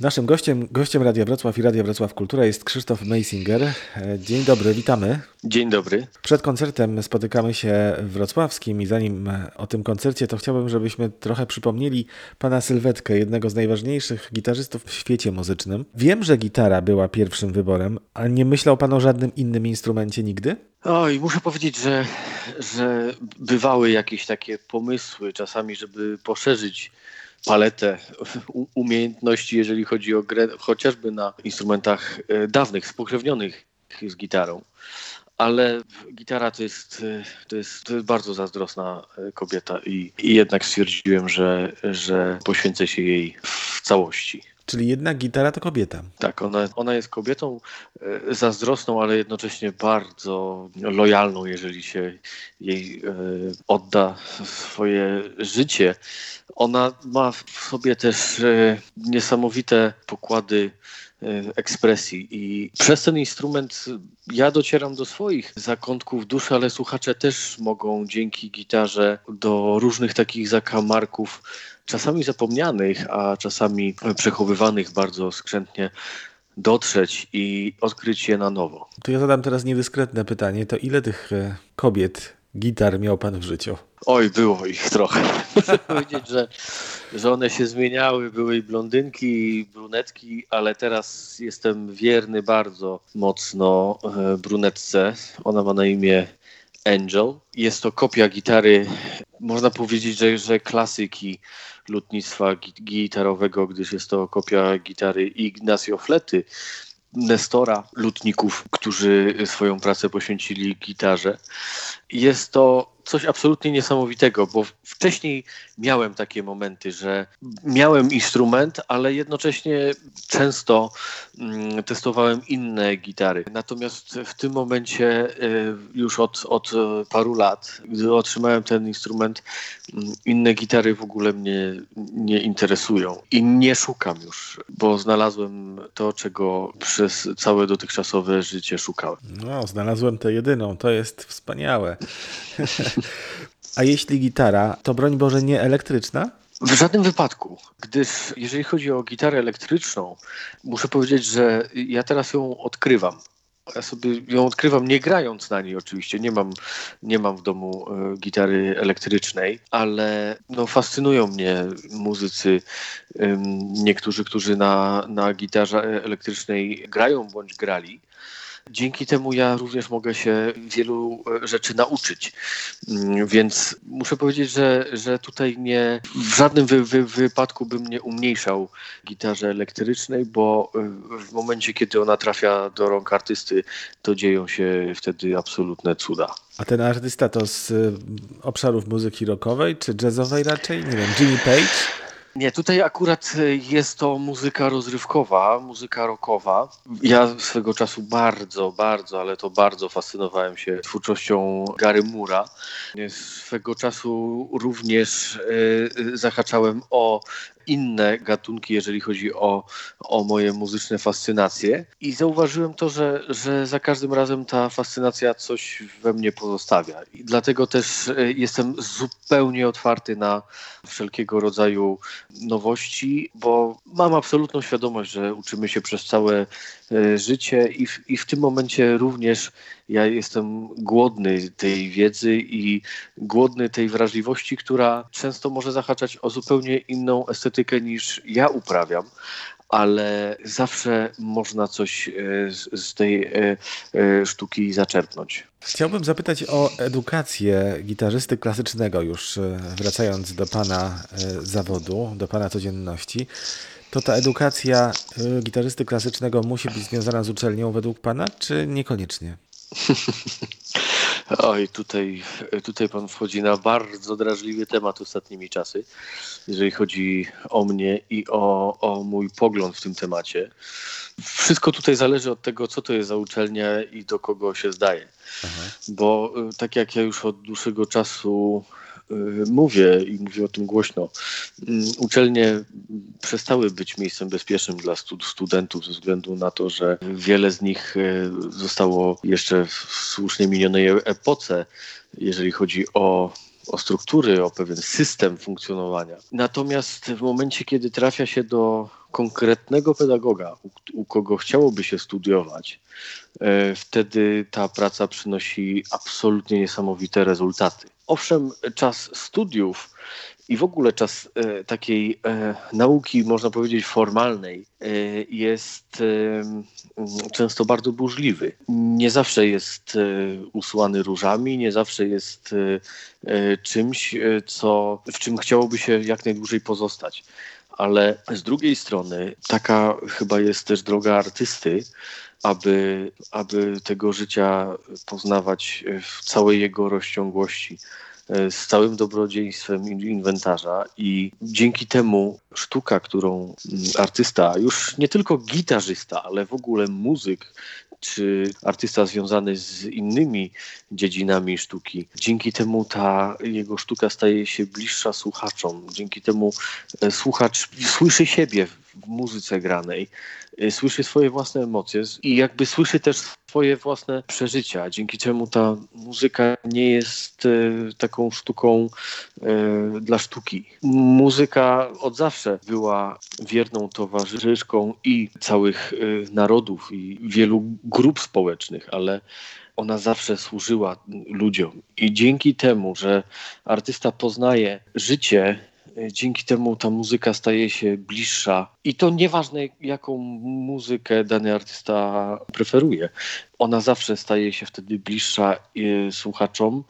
Naszym gościem, gościem Radia Wrocław i Radia Wrocław Kultura jest Krzysztof Meisinger. E, dzień dobry, witamy. Dzień dobry. Przed koncertem spotykamy się w Wrocławskim i zanim o tym koncercie, to chciałbym, żebyśmy trochę przypomnieli pana Sylwetkę, jednego z najważniejszych gitarzystów w świecie muzycznym. Wiem, że gitara była pierwszym wyborem, ale nie myślał pan o żadnym innym instrumencie nigdy? Oj, muszę powiedzieć, że, że bywały jakieś takie pomysły czasami, żeby poszerzyć paletę umiejętności, jeżeli chodzi o grę, chociażby na instrumentach e, dawnych, spokrewnionych z gitarą. Ale gitara to jest, e, to jest, to jest bardzo zazdrosna e, kobieta i, i jednak stwierdziłem, że, że poświęcę się jej w całości. Czyli jednak gitara to kobieta. Tak, ona, ona jest kobietą e, zazdrosną, ale jednocześnie bardzo lojalną, jeżeli się jej e, odda swoje życie. Ona ma w sobie też e, niesamowite pokłady ekspresji i przez ten instrument ja docieram do swoich zakątków duszy, ale słuchacze też mogą dzięki gitarze do różnych takich zakamarków czasami zapomnianych, a czasami przechowywanych bardzo skrzętnie dotrzeć i odkryć je na nowo. To ja zadam teraz niedyskretne pytanie. To ile tych e, kobiet gitar miał pan w życiu? Oj, było ich trochę. Muszę powiedzieć, że, że one się zmieniały. Były i blondynki, i brunetki, ale teraz jestem wierny bardzo mocno e, brunetce. Ona ma na imię Angel. Jest to kopia gitary, można powiedzieć, że, że klasyki lutnictwa gitarowego, gdyż jest to kopia gitary Ignacio Flety, Nestora lutników, którzy swoją pracę poświęcili gitarze. Jest to coś absolutnie niesamowitego, bo wcześniej miałem takie momenty, że miałem instrument, ale jednocześnie często mm, testowałem inne gitary. Natomiast w tym momencie, y, już od, od paru lat, gdy otrzymałem ten instrument, mm, inne gitary w ogóle mnie nie interesują i nie szukam już, bo znalazłem to, czego przez całe dotychczasowe życie szukałem. No, znalazłem tę jedyną, to jest wspaniałe. A jeśli gitara, to broń Boże nie elektryczna? W żadnym wypadku, gdyż jeżeli chodzi o gitarę elektryczną, muszę powiedzieć, że ja teraz ją odkrywam. Ja sobie ją odkrywam nie grając na niej oczywiście, nie mam, nie mam w domu e, gitary elektrycznej, ale no, fascynują mnie muzycy, niektórzy, którzy na, na gitarze elektrycznej grają bądź grali Dzięki temu ja również mogę się wielu e, rzeczy nauczyć. Mm, więc muszę powiedzieć, że, że tutaj nie w żadnym wy, wy, wypadku bym nie umniejszał gitarze elektrycznej, bo e, w momencie, kiedy ona trafia do rąk artysty, to dzieją się wtedy absolutne cuda. A ten artysta to z e, obszarów muzyki rockowej czy jazzowej raczej? Nie wiem, Jimmy Page? Nie, tutaj akurat e, jest to muzyka rozrywkowa, muzyka rockowa. Ja swego czasu bardzo, bardzo, ale to bardzo fascynowałem się twórczością Gary Mura. Swego czasu również e, zahaczałem o inne gatunki, jeżeli chodzi o, o moje muzyczne fascynacje. I zauważyłem to, że, że za każdym razem ta fascynacja coś we mnie pozostawia. I dlatego też e, jestem zupełnie otwarty na wszelkiego rodzaju nowości, bo mam absolutną świadomość, że uczymy się przez całe życie i w, i w tym momencie również ja jestem głodny tej wiedzy i głodny tej wrażliwości, która często może zahaczać o zupełnie inną estetykę niż ja uprawiam ale zawsze można coś e, z, tej e, e, sztuki zaczerpnąć. Chciałbym zapytać o edukację gitarzysty klasycznego, już wracając do Pana zawodu, do Pana codzienności. To ta edukacja gitarzysty klasycznego musi być związana z uczelnią według Pana, czy niekoniecznie? Oj, tutaj, tutaj pan wchodzi na bardzo drażliwy temat ostatnimi czasy, jeżeli chodzi o mnie i o, o mój pogląd w tym temacie. Wszystko tutaj zależy od tego, co to jest za uczelnia i do kogo się zdaje. Aha. Bo y, tak jak ja już od dłuższego czasu Y, mówię i mówię o tym głośno. Mm, uczelnie przestały być miejscem bezpiecznym dla studentów ze względu na to, że wiele z nich y, zostało jeszcze w słusznie minionej epoce, jeżeli chodzi o o struktury, o pewien system funkcjonowania. Natomiast w momencie, kiedy trafia się do konkretnego pedagoga, u, u kogo chciałoby się studiować, e, wtedy ta praca przynosi absolutnie niesamowite rezultaty. Owszem, czas studiów i w ogóle czas e, takiej e, nauki, można powiedzieć, formalnej e, jest e, często bardzo burzliwy. Nie zawsze jest e, usłany różami, nie zawsze jest e, czymś, co, w czym chciałoby się jak najdłużej pozostać. Ale z drugiej strony, taka chyba jest też droga artysty, aby, aby tego życia poznawać w całej jego rozciągłości z całym dobrodziejstwem inwentarza i dzięki temu sztuka, którą artysta, już nie tylko gitarzysta, ale w ogóle muzyk, czy artysta związany z innymi dziedzinami sztuki. Dzięki temu ta jego sztuka staje się bliższa słuchaczom. Dzięki temu e, słuchacz słyszy siebie w muzyce granej, e, słyszy swoje własne emocje i jakby słyszy też swoje własne przeżycia, dzięki czemu ta muzyka nie jest e, taką sztuką e, dla sztuki. Muzyka od zawsze była wierną towarzyszką i całych narodów i wielu grup społecznych, ale ona zawsze służyła ludziom. I dzięki temu, że artysta poznaje życie dzięki temu ta muzyka staje się bliższa. I to nieważne, jaką muzykę dany artysta preferuje. Ona zawsze staje się wtedy bliższa y, słuchaczom,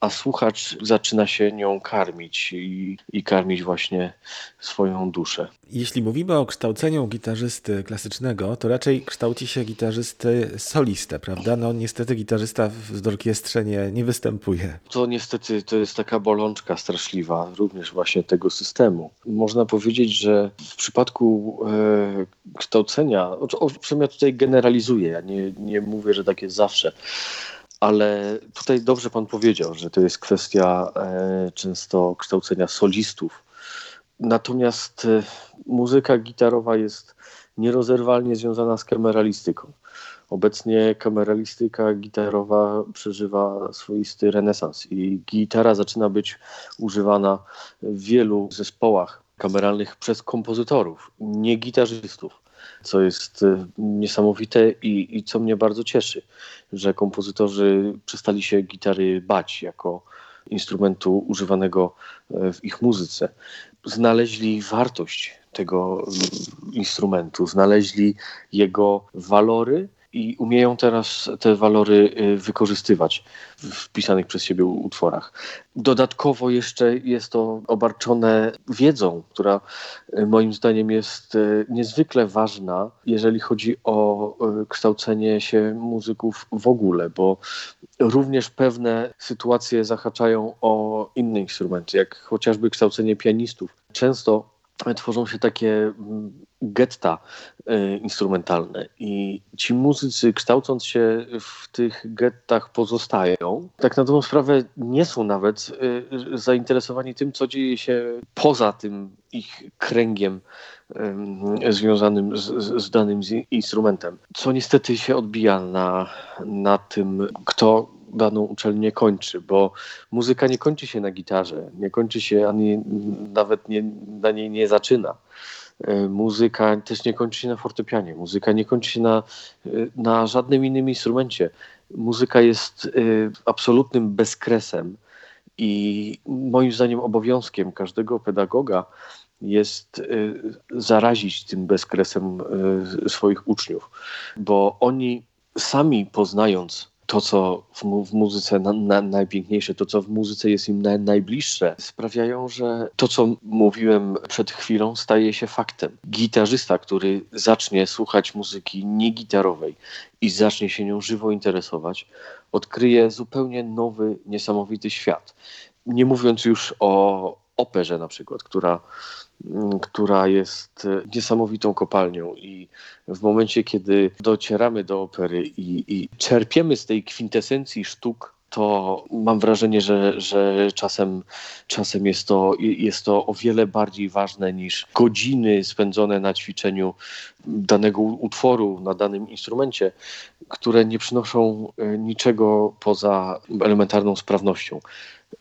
a słuchacz zaczyna się nią karmić i, i karmić właśnie swoją duszę. Jeśli mówimy o kształceniu gitarzysty klasycznego, to raczej kształci się gitarzysty solistę, prawda? No niestety gitarzysta w orkiestrze nie, nie występuje. To niestety to jest taka bolączka straszliwa również właśnie tego systemu. Można powiedzieć, że w przypadku e, kształcenia, owszem ja tutaj generalizuję, ja nie, nie mówię, że tak jest zawsze, ale tutaj dobrze pan powiedział, że to jest kwestia e, często kształcenia solistów. Natomiast e, muzyka gitarowa jest nierozerwalnie związana z kameralistyką. Obecnie kameralistyka gitarowa przeżywa swoisty renesans i gitara zaczyna być używana w wielu zespołach kameralnych przez kompozytorów, nie gitarzystów co jest e, niesamowite i, i co mnie bardzo cieszy, że kompozytorzy przestali się gitary bać jako instrumentu używanego e, w ich muzyce. Znaleźli wartość tego mm, instrumentu, znaleźli jego walory i umieją teraz te walory y, wykorzystywać w wpisanych przez siebie utworach. Dodatkowo jeszcze jest to obarczone wiedzą, która y, moim zdaniem jest y, niezwykle ważna, jeżeli chodzi o kształcenie się muzyków w ogóle, bo również pewne sytuacje zahaczają o inne instrumenty, jak chociażby kształcenie pianistów. Często tworzą się takie mm, getta e, instrumentalne i ci muzycy kształcąc się w tych gettach pozostają. Tak na dobrą sprawę nie są nawet e, zainteresowani tym, co dzieje się poza tym ich kręgiem związanym z, z danym instrumentem, co niestety się odbija na, na tym, kto daną uczelnię kończy, bo muzyka nie kończy się na gitarze, nie kończy się ani nawet nie, na niej nie zaczyna. E, muzyka też nie kończy się na fortepianie, muzyka nie kończy się na, e, na żadnym innym instrumencie. Muzyka jest e, absolutnym bezkresem i moim zdaniem obowiązkiem każdego pedagoga jest zarazić tym bezkresem swoich uczniów, bo oni sami poznając to, co w, w muzyce na, na, najpiękniejsze, to, co w muzyce jest im na, najbliższe, sprawiają, że to, co mówiłem przed chwilą, staje się faktem. Gitarzysta, który zacznie słuchać muzyki niegitarowej i zacznie się nią żywo interesować, odkryje zupełnie nowy, niesamowity świat. Nie mówiąc już o operze na przykład, która która jest e, niesamowitą kopalnią i w momencie, kiedy docieramy do opery i, i czerpiemy z tej kwintesencji sztuk, to mam wrażenie, że, że czasem, czasem jest, to, jest to o wiele bardziej ważne niż godziny spędzone na ćwiczeniu danego utworu na danym instrumencie, które nie przynoszą e, niczego poza elementarną sprawnością.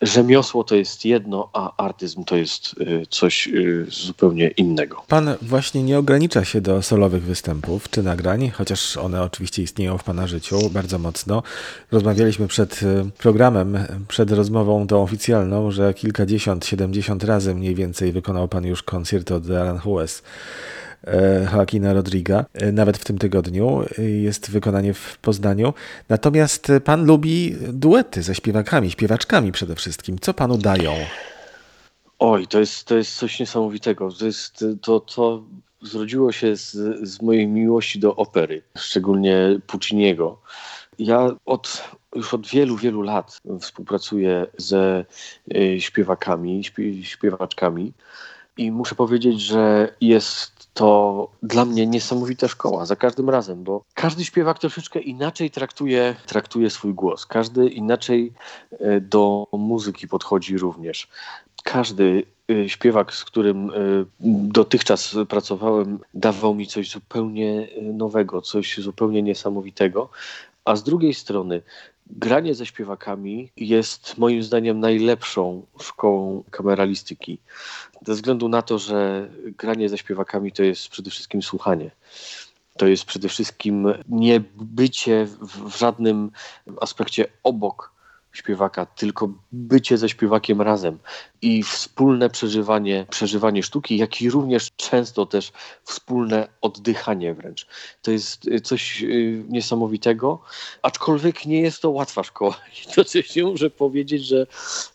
Rzemiosło to jest jedno, a artyzm to jest y, coś y, zupełnie innego. Pan właśnie nie ogranicza się do solowych występów czy nagrań, chociaż one oczywiście istnieją w Pana życiu bardzo mocno. Rozmawialiśmy przed y, programem, przed rozmową tą oficjalną, że kilkadziesiąt, siedemdziesiąt razy mniej więcej wykonał Pan już koncert od Aranjuez. E, Joaquina Rodriga. E, nawet w tym tygodniu e, jest wykonanie w Poznaniu. Natomiast pan lubi duety ze śpiewakami, śpiewaczkami przede wszystkim. Co panu dają? Oj, to jest, to jest coś niesamowitego. To, jest, to, to zrodziło się z, z mojej miłości do opery, szczególnie Pucciniego. Ja od, już od wielu, wielu lat współpracuję ze śpiewakami, śpiewaczkami i muszę powiedzieć, że jest to dla mnie niesamowita szkoła za każdym razem, bo każdy śpiewak troszeczkę inaczej traktuje, traktuje swój głos, każdy inaczej e, do muzyki podchodzi również. Każdy e, śpiewak, z którym e, dotychczas pracowałem, dawał mi coś zupełnie nowego, coś zupełnie niesamowitego. A z drugiej strony, granie ze śpiewakami jest moim zdaniem najlepszą szkołą kameralistyki. Ze względu na to, że granie ze śpiewakami to jest przede wszystkim słuchanie. To jest przede wszystkim nie bycie w żadnym aspekcie obok śpiewaka, tylko bycie ze śpiewakiem razem i wspólne przeżywanie, przeżywanie sztuki, jak i również często też wspólne oddychanie wręcz. To jest y, coś y, niesamowitego, aczkolwiek nie jest to łatwa szkoła. Coś muszę powiedzieć, że,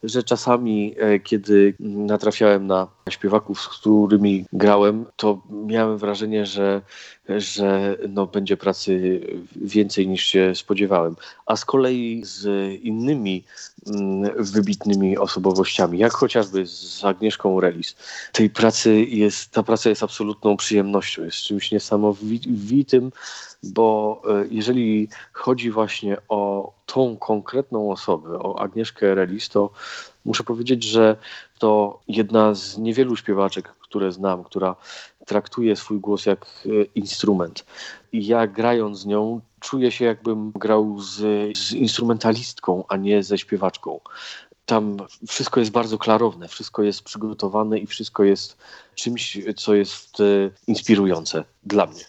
że czasami, e, kiedy natrafiałem na śpiewaków, z którymi grałem, to miałem wrażenie, że że no, będzie pracy więcej niż się spodziewałem. A z kolei z innymi mm, wybitnymi osobowościami, jak chociażby z Agnieszką Relis, tej pracy jest, ta praca jest absolutną przyjemnością, jest czymś niesamowitym, bo e, jeżeli chodzi właśnie o tą konkretną osobę, o Agnieszkę Relis, to muszę powiedzieć, że to jedna z niewielu śpiewaczek, które znam, która traktuje swój głos jak e, instrument. I ja grając z nią czuję się jakbym grał z, z instrumentalistką, a nie ze śpiewaczką. Tam wszystko jest bardzo klarowne, wszystko jest przygotowane i wszystko jest czymś, co jest e, inspirujące dla mnie.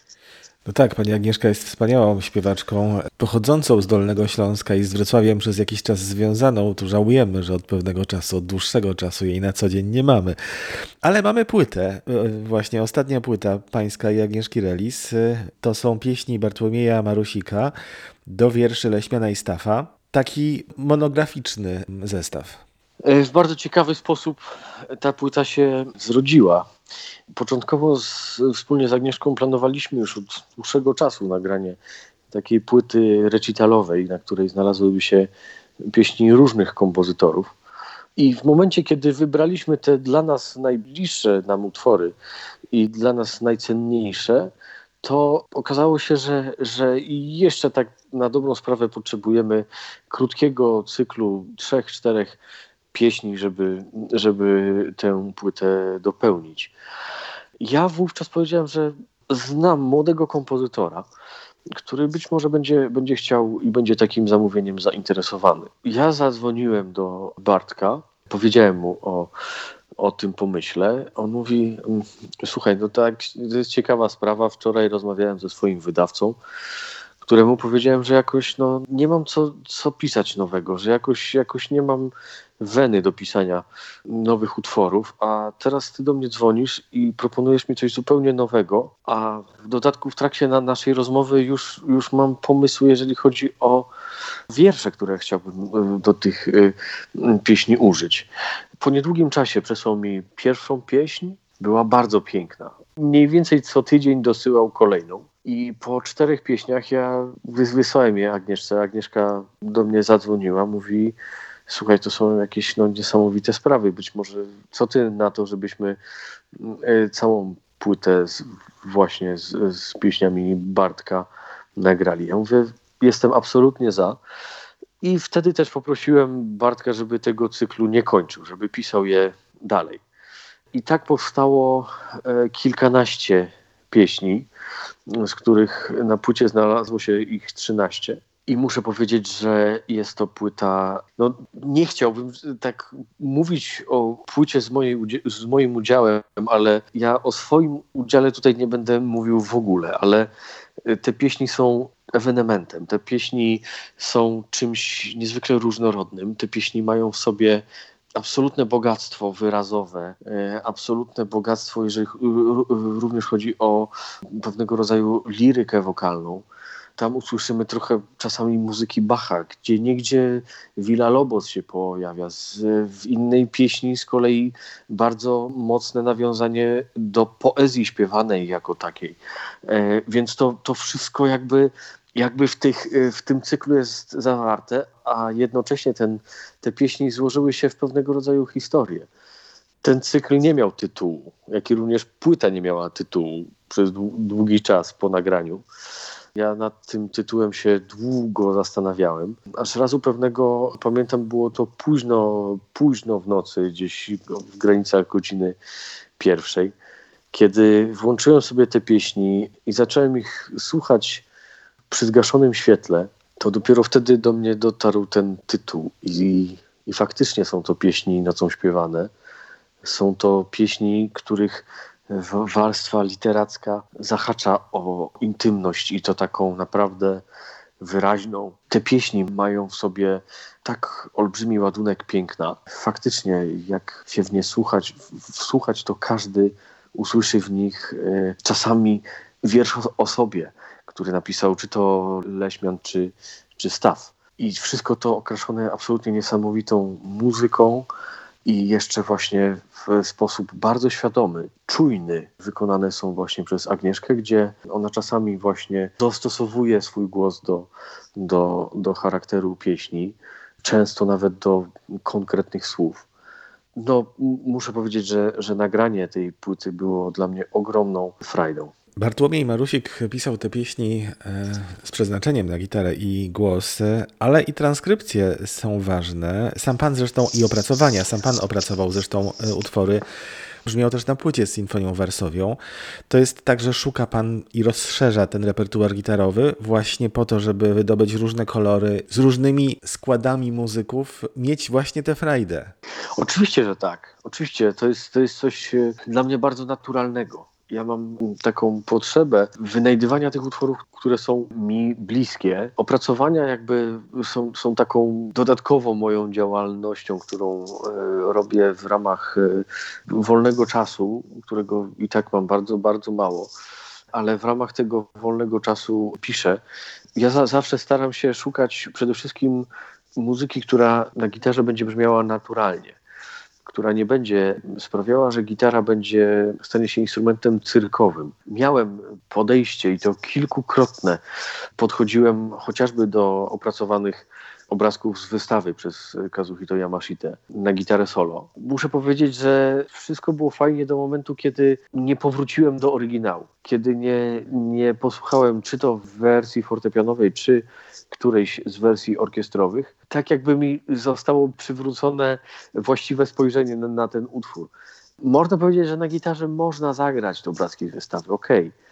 No tak, pani Agnieszka jest wspaniałą śpiewaczką, pochodzącą z Dolnego Śląska i z Wrocławiem przez jakiś czas związaną. Tu żałujemy, że od pewnego czasu, od dłuższego czasu jej na co dzień nie mamy. Ale mamy płytę, e, właśnie ostatnia płyta pańska i Agnieszki Relis. E, to są pieśni Bartłomieja Marusika do wierszy Leśmiana i Stafa. Taki monograficzny zestaw. E, w bardzo ciekawy sposób ta płyta się zrodziła. Początkowo z, wspólnie z Agnieszką planowaliśmy już od dłuższego czasu nagranie takiej płyty recitalowej, na której znalazłyby się pieśni różnych kompozytorów. I w momencie, kiedy wybraliśmy te dla nas najbliższe nam utwory i dla nas najcenniejsze, to okazało się, że, że jeszcze tak na dobrą sprawę potrzebujemy krótkiego cyklu trzech, czterech pieśni, żeby, żeby tę płytę dopełnić. Ja wówczas powiedziałem, że znam młodego kompozytora, który być może będzie, będzie chciał i będzie takim zamówieniem zainteresowany. Ja zadzwoniłem do Bartka, powiedziałem mu o, o tym pomyśle. On mówi: mm, Słuchaj, no tak, to jest ciekawa sprawa. Wczoraj rozmawiałem ze swoim wydawcą któremu powiedziałem, że jakoś no, nie mam co, co pisać nowego, że jakoś, jakoś nie mam weny do pisania nowych utworów, a teraz ty do mnie dzwonisz i proponujesz mi coś zupełnie nowego, a w dodatku w trakcie na naszej rozmowy już, już mam pomysł, jeżeli chodzi o wiersze, które chciałbym e, do tych e, pieśni użyć. Po niedługim czasie przesłał mi pierwszą pieśń, była bardzo piękna. Mniej więcej co tydzień dosyłał kolejną. I po czterech pieśniach ja wysłałem je Agnieszce. Agnieszka do mnie zadzwoniła, mówi: Słuchaj, to są jakieś no, niesamowite sprawy. Być może co ty na to, żebyśmy e, całą płytę z, właśnie z, z pieśniami Bartka nagrali. Ja mówię, jestem absolutnie za. I wtedy też poprosiłem Bartka, żeby tego cyklu nie kończył, żeby pisał je dalej. I tak powstało e, kilkanaście pieśni, z których na płycie znalazło się ich 13. I muszę powiedzieć, że jest to płyta. No, nie chciałbym tak mówić o płycie z, mojej, z moim udziałem, ale ja o swoim udziale tutaj nie będę mówił w ogóle, ale te pieśni są ewenementem. Te pieśni są czymś niezwykle różnorodnym. Te pieśni mają w sobie absolutne bogactwo wyrazowe, e, absolutne bogactwo, jeżeli również chodzi o pewnego rodzaju lirykę wokalną. Tam usłyszymy trochę czasami muzyki Bacha, gdzie niegdzie Villa Lobos się pojawia. w innej pieśni z kolei bardzo mocne nawiązanie do poezji śpiewanej jako takiej. E, więc to, to wszystko jakby jakby w, tych, w tym cyklu jest zawarte, a jednocześnie ten, te pieśni złożyły się w pewnego rodzaju historię. Ten cykl nie miał tytułu, jak i również płyta nie miała tytułu przez długi czas po nagraniu. Ja nad tym tytułem się długo zastanawiałem. Aż razu pewnego, pamiętam, było to późno, późno w nocy, gdzieś w granicach godziny pierwszej, kiedy włączyłem sobie te pieśni i zacząłem ich słuchać przy zgaszonym świetle, to dopiero wtedy do mnie dotarł ten tytuł. I, i faktycznie są to pieśni nocą śpiewane. Są to pieśni, których warstwa literacka zahacza o intymność i to taką naprawdę wyraźną. Te pieśni mają w sobie tak olbrzymi ładunek piękna. Faktycznie, jak się w nie słuchać, wsłuchać, to każdy usłyszy w nich e, czasami wiersz o sobie, który napisał czy to Leśmian, czy, czy Staw. I wszystko to okraszone absolutnie niesamowitą muzyką i jeszcze właśnie w sposób bardzo świadomy, czujny wykonane są właśnie przez Agnieszkę, gdzie ona czasami właśnie dostosowuje swój głos do, do, do charakteru pieśni, często nawet do konkretnych słów. No, muszę powiedzieć, że, że nagranie tej płyty było dla mnie ogromną frajdą. Bartłomiej Marusik pisał te pieśni e, z przeznaczeniem na gitarę i głos, ale i transkrypcje są ważne. Sam pan zresztą i opracowania, sam pan opracował zresztą e, utwory. Brzmiał też na płycie z sinfonią wersowią. To jest tak, że szuka pan i rozszerza ten repertuar gitarowy właśnie po to, żeby wydobyć różne kolory z różnymi składami muzyków, mieć właśnie tę frajdę. Oczywiście, że tak. Oczywiście, to jest, to jest coś e, dla mnie bardzo naturalnego ja mam taką potrzebę wynajdywania tych utworów, które są mi bliskie. Opracowania jakby są, są taką dodatkową moją działalnością, którą e, robię w ramach e, wolnego czasu, którego i tak mam bardzo, bardzo mało. Ale w ramach tego wolnego czasu piszę. Ja za, zawsze staram się szukać przede wszystkim muzyki, która na gitarze będzie brzmiała naturalnie która nie będzie sprawiała, że gitara będzie stanie się instrumentem cyrkowym. Miałem podejście i to kilkukrotne. Podchodziłem chociażby do opracowanych obrazków z wystawy przez Kazuhito Yamashite na gitarę solo. Muszę powiedzieć, że wszystko było fajnie do momentu, kiedy nie powróciłem do oryginału, kiedy nie, nie posłuchałem czy to w wersji fortepianowej, czy którejś z wersji orkiestrowych, tak jakby mi zostało przywrócone właściwe spojrzenie na, na ten utwór. Można powiedzieć, że na gitarze można zagrać do z wystawy, okej. Okay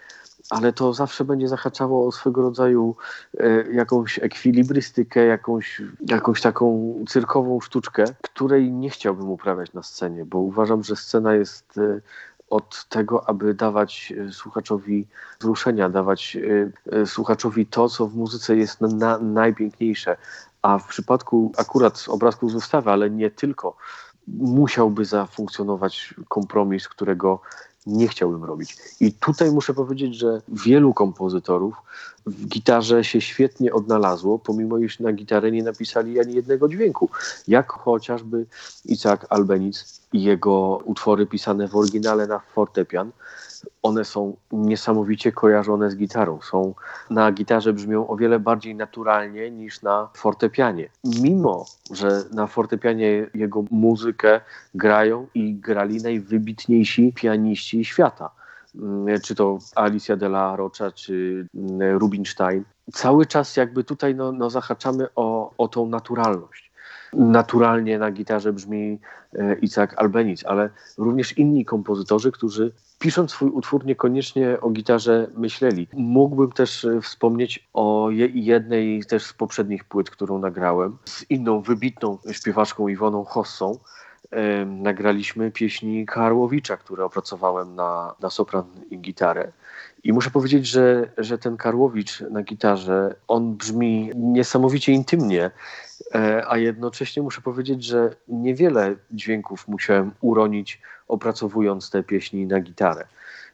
ale to zawsze będzie zahaczało o swego rodzaju e, jakąś ekwilibrystykę, jakąś, jakąś taką cyrkową sztuczkę, której nie chciałbym uprawiać na scenie, bo uważam, że scena jest e, od tego, aby dawać e, słuchaczowi wzruszenia, dawać słuchaczowi to, co w muzyce jest na, najpiękniejsze. A w przypadku akurat obrazków z wystawy, ale nie tylko, musiałby zafunkcjonować kompromis, którego nie chciałbym robić. I tutaj muszę powiedzieć, że wielu kompozytorów w gitarze się świetnie odnalazło, pomimo iż na gitarę nie napisali ani jednego dźwięku. Jak chociażby Isaac Albeniz i jego utwory pisane w oryginale na fortepian, one są niesamowicie kojarzone z gitarą. Są na gitarze brzmią o wiele bardziej naturalnie niż na fortepianie. Mimo, że na fortepianie jego muzykę grają i grali najwybitniejsi pianiści świata mm, czy to Alicia de la Rocha, czy mm, Rubinstein. Cały czas jakby tutaj no, no zahaczamy o, o tą naturalność. naturalnie na gitarze brzmi e, Isaac Albeniz, ale również inni kompozytorzy, którzy pisząc swój utwór niekoniecznie o gitarze myśleli. Mógłbym też e, wspomnieć o jednej też z poprzednich płyt, którą nagrałem, z inną wybitną śpiewaczką Iwoną Hossą, nagraliśmy pieśni Karłowicza, które opracowałem na, na sopran i gitarę. I muszę powiedzieć, że, że ten Karłowicz na gitarze, on brzmi niesamowicie intymnie, e, a jednocześnie muszę powiedzieć, że niewiele dźwięków musiałem uronić, opracowując te pieśni na gitarę.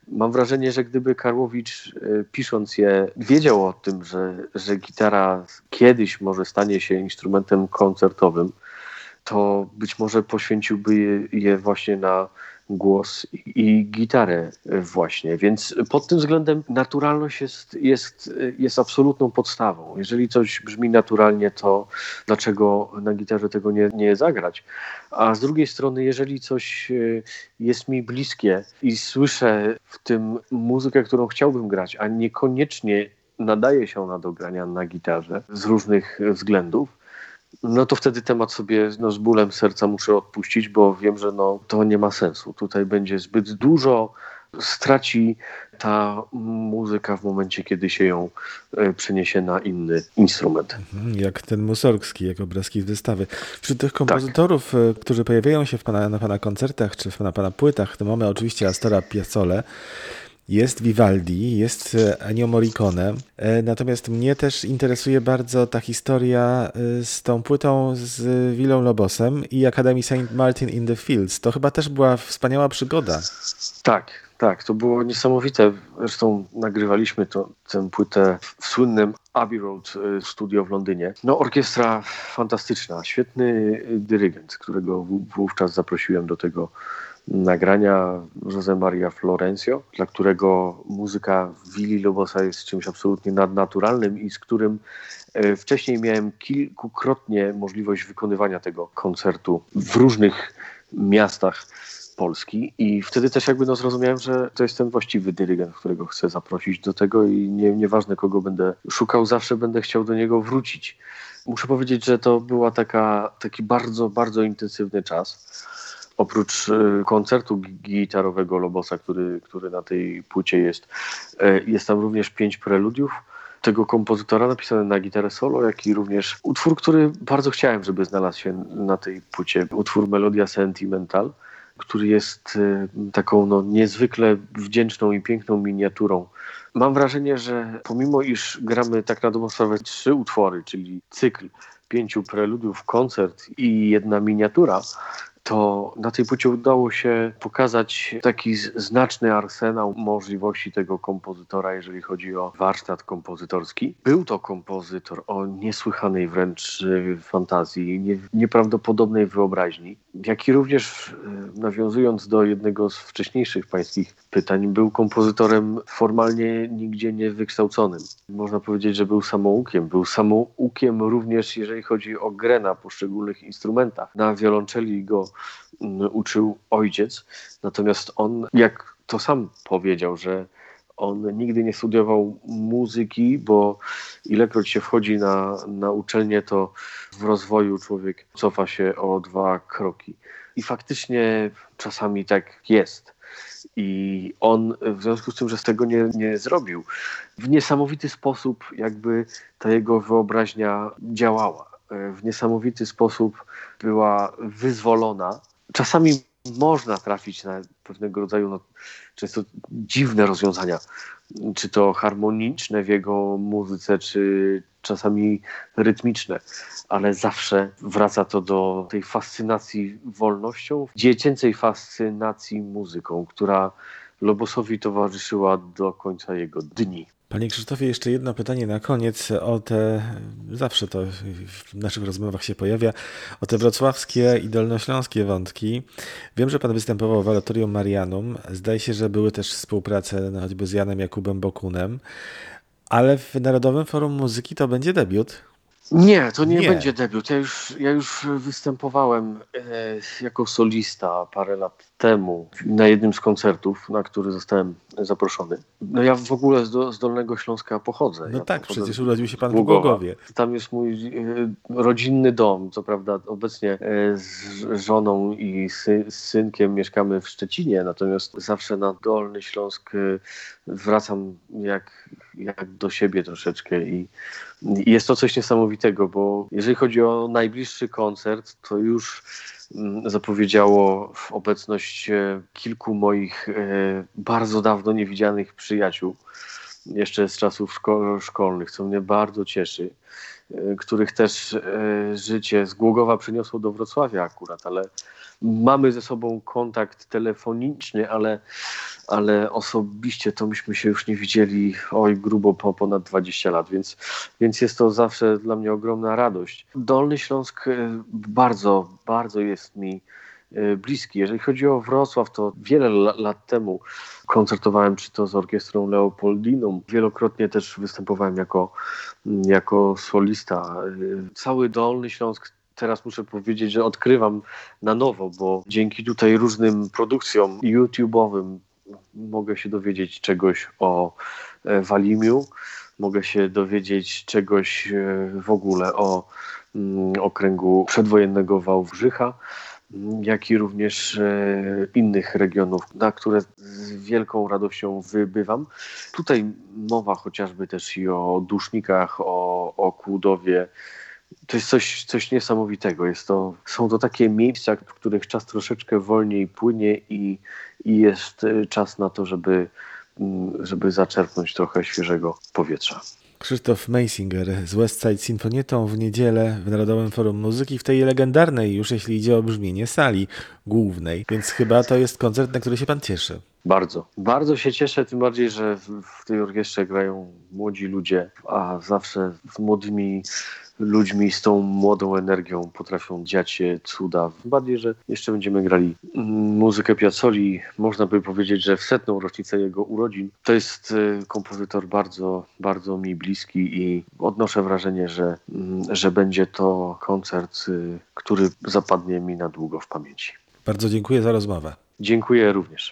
Mam wrażenie, że gdyby Karłowicz e, pisząc je wiedział o tym, że, że gitara kiedyś może stanie się instrumentem koncertowym, to być może poświęciłby je, je właśnie na głos i gitarę właśnie. Więc pod tym względem naturalność jest, jest, jest absolutną podstawą. Jeżeli coś brzmi naturalnie, to dlaczego na gitarze tego nie, nie zagrać? A z drugiej strony, jeżeli coś e, jest mi bliskie i słyszę w tym muzykę, którą chciałbym grać, a niekoniecznie nadaje się ona do grania na gitarze z różnych względów, no to wtedy temat sobie no, z bólem serca muszę odpuścić, bo wiem, że no, to nie ma sensu. Tutaj będzie zbyt dużo, straci ta muzyka w momencie, kiedy się ją e, przeniesie na inny instrument. Mhm, jak ten Musorgski, jak obrazki z wystawy. Wśród tych kompozytorów, tak. którzy pojawiają się w pana, na pana koncertach czy na pana płytach, to mamy oczywiście Astora Piazzole, jest Vivaldi, jest e, Ennio Morricone. E, natomiast mnie też interesuje bardzo ta historia e, z tą płytą z Willą Lobosem i Akademii St. Martin in the Fields. To chyba też była wspaniała przygoda. Tak, tak, to było niesamowite. Zresztą nagrywaliśmy to, tę płytę w słynnym Abbey Road studio w Londynie. No orkiestra fantastyczna, świetny dyrygent, którego wówczas zaprosiłem do tego nagrania José Maria Florencio, dla którego muzyka Willi Lobosa jest czymś absolutnie nadnaturalnym i z którym e, wcześniej miałem kilkukrotnie możliwość wykonywania tego koncertu w różnych miastach Polski i wtedy też jakby no zrozumiałem, że to jest ten właściwy dyrygent, którego chcę zaprosić do tego i nie, nieważne kogo będę szukał, zawsze będę chciał do niego wrócić. Muszę powiedzieć, że to była taka, taki bardzo, bardzo intensywny czas oprócz e, koncertu gitarowego Lobosa, który, który na tej płycie jest, e, jest tam również pięć preludiów tego kompozytora napisane na gitarę solo, jak i również utwór, który bardzo chciałem, żeby znalazł się na tej płycie. Utwór Melodia Sentimental, który jest e, taką no, niezwykle wdzięczną i piękną miniaturą. Mam wrażenie, że pomimo iż gramy tak na dobrą sprawę trzy utwory, czyli cykl pięciu preludiów, koncert i jedna miniatura, to na tej płycie udało się pokazać taki znaczny arsenał możliwości tego kompozytora, jeżeli chodzi o warsztat kompozytorski. Był to kompozytor o niesłychanej wręcz y, fantazji, nie, nieprawdopodobnej wyobraźni, jak i również y, nawiązując do jednego z wcześniejszych pańskich pytań, był kompozytorem formalnie nigdzie nie wykształconym. Można powiedzieć, że był samoukiem. Był samoukiem również, jeżeli chodzi o grę na poszczególnych instrumentach. Na wiolonczeli go uczył ojciec. Natomiast on, jak to sam powiedział, że on nigdy nie studiował muzyki, bo ilekroć się wchodzi na, na uczelnię, to w rozwoju człowiek cofa się o dwa kroki. I faktycznie czasami tak jest. I on w związku z tym, że z tego nie, nie zrobił, w niesamowity sposób jakby ta jego wyobraźnia działała. W niesamowity sposób była wyzwolona. Czasami można trafić na pewnego rodzaju no, często dziwne rozwiązania, czy to harmoniczne w jego muzyce, czy czasami rytmiczne, ale zawsze wraca to do tej fascynacji wolnością, dziecięcej fascynacji muzyką, która Lobosowi towarzyszyła do końca jego dni. Panie Krzysztofie, jeszcze jedno pytanie na koniec o te, zawsze to w naszych rozmowach się pojawia, o te wrocławskie i dolnośląskie wątki. Wiem, że Pan występował w Oratorium Marianum. Zdaje się, że były też współprace choćby z Janem Jakubem Bokunem, ale w Narodowym Forum Muzyki to będzie debiut. Nie, to nie, nie, będzie debiut. Ja już, ja już występowałem e, jako solista parę lat temu na jednym z koncertów, na który zostałem zaproszony. No ja w ogóle z, do, z Dolnego Śląska pochodzę. No ja tak, przecież urodził się pan w. Głogowie. Tam jest mój e, rodzinny dom, co prawda obecnie e, z żoną i sy, z synkiem mieszkamy w Szczecinie, natomiast zawsze na Dolny Śląsk e, wracam jak, jak do siebie troszeczkę i jest to coś niesamowitego, bo jeżeli chodzi o najbliższy koncert, to już mm, zapowiedziało obecność e, kilku moich e, bardzo dawno niewidzianych przyjaciół, jeszcze z czasów szko szkolnych, co mnie bardzo cieszy, których też e, życie z Głogowa przyniosło do Wrocławia akurat, ale mamy ze sobą kontakt telefoniczny, ale, ale osobiście to myśmy się już nie widzieli oj grubo po ponad 20 lat, więc, więc jest to zawsze dla mnie ogromna radość. Dolny Śląsk e, bardzo, bardzo jest mi e, bliski. Jeżeli chodzi o Wrocław, to wiele la- lat temu koncertowałem czy to z orkiestrą Leopoldiną. Wielokrotnie też występowałem jako, jako solista. E, Cały Dolny Śląsk teraz muszę powiedzieć, że odkrywam na nowo, bo dzięki tutaj różnym produkcjom YouTube'owym mogę się dowiedzieć czegoś o e, Walimiu, mogę się dowiedzieć czegoś e, w ogóle o mm, okręgu przedwojennego Wałbrzycha, jak i również e, innych regionów, na które z wielką radością wybywam. Tutaj mowa chociażby też i o dusznikach, o, o Kłudowie, to jest coś, coś niesamowitego. Jest to, są to takie miejsca, w których czas troszeczkę wolniej płynie i, i jest y, czas na to, żeby, mm, żeby zaczerpnąć trochę świeżego powietrza. Krzysztof Meisinger z Westside Sinfonietą w niedzielę w Narodowym Forum Muzyki w tej legendarnej już jeśli idzie o brzmienie sali głównej, więc chyba to jest koncert, na który się pan cieszy. Bardzo. Bardzo się cieszę, tym bardziej, że w, w tej orkiestrze grają młodzi ludzie, a zawsze z młodymi ludźmi, z tą młodą energią potrafią dziać się cuda. Bardziej, że jeszcze będziemy grali muzykę Piazzoli. Można by powiedzieć, że w setną rocznicę jego urodzin. To jest y, kompozytor bardzo, bardzo mi bliski i odnoszę wrażenie, że, mm, że będzie to koncert, y, który zapadnie mi na długo w pamięci. Bardzo dziękuję za rozmowę. Dziękuję również.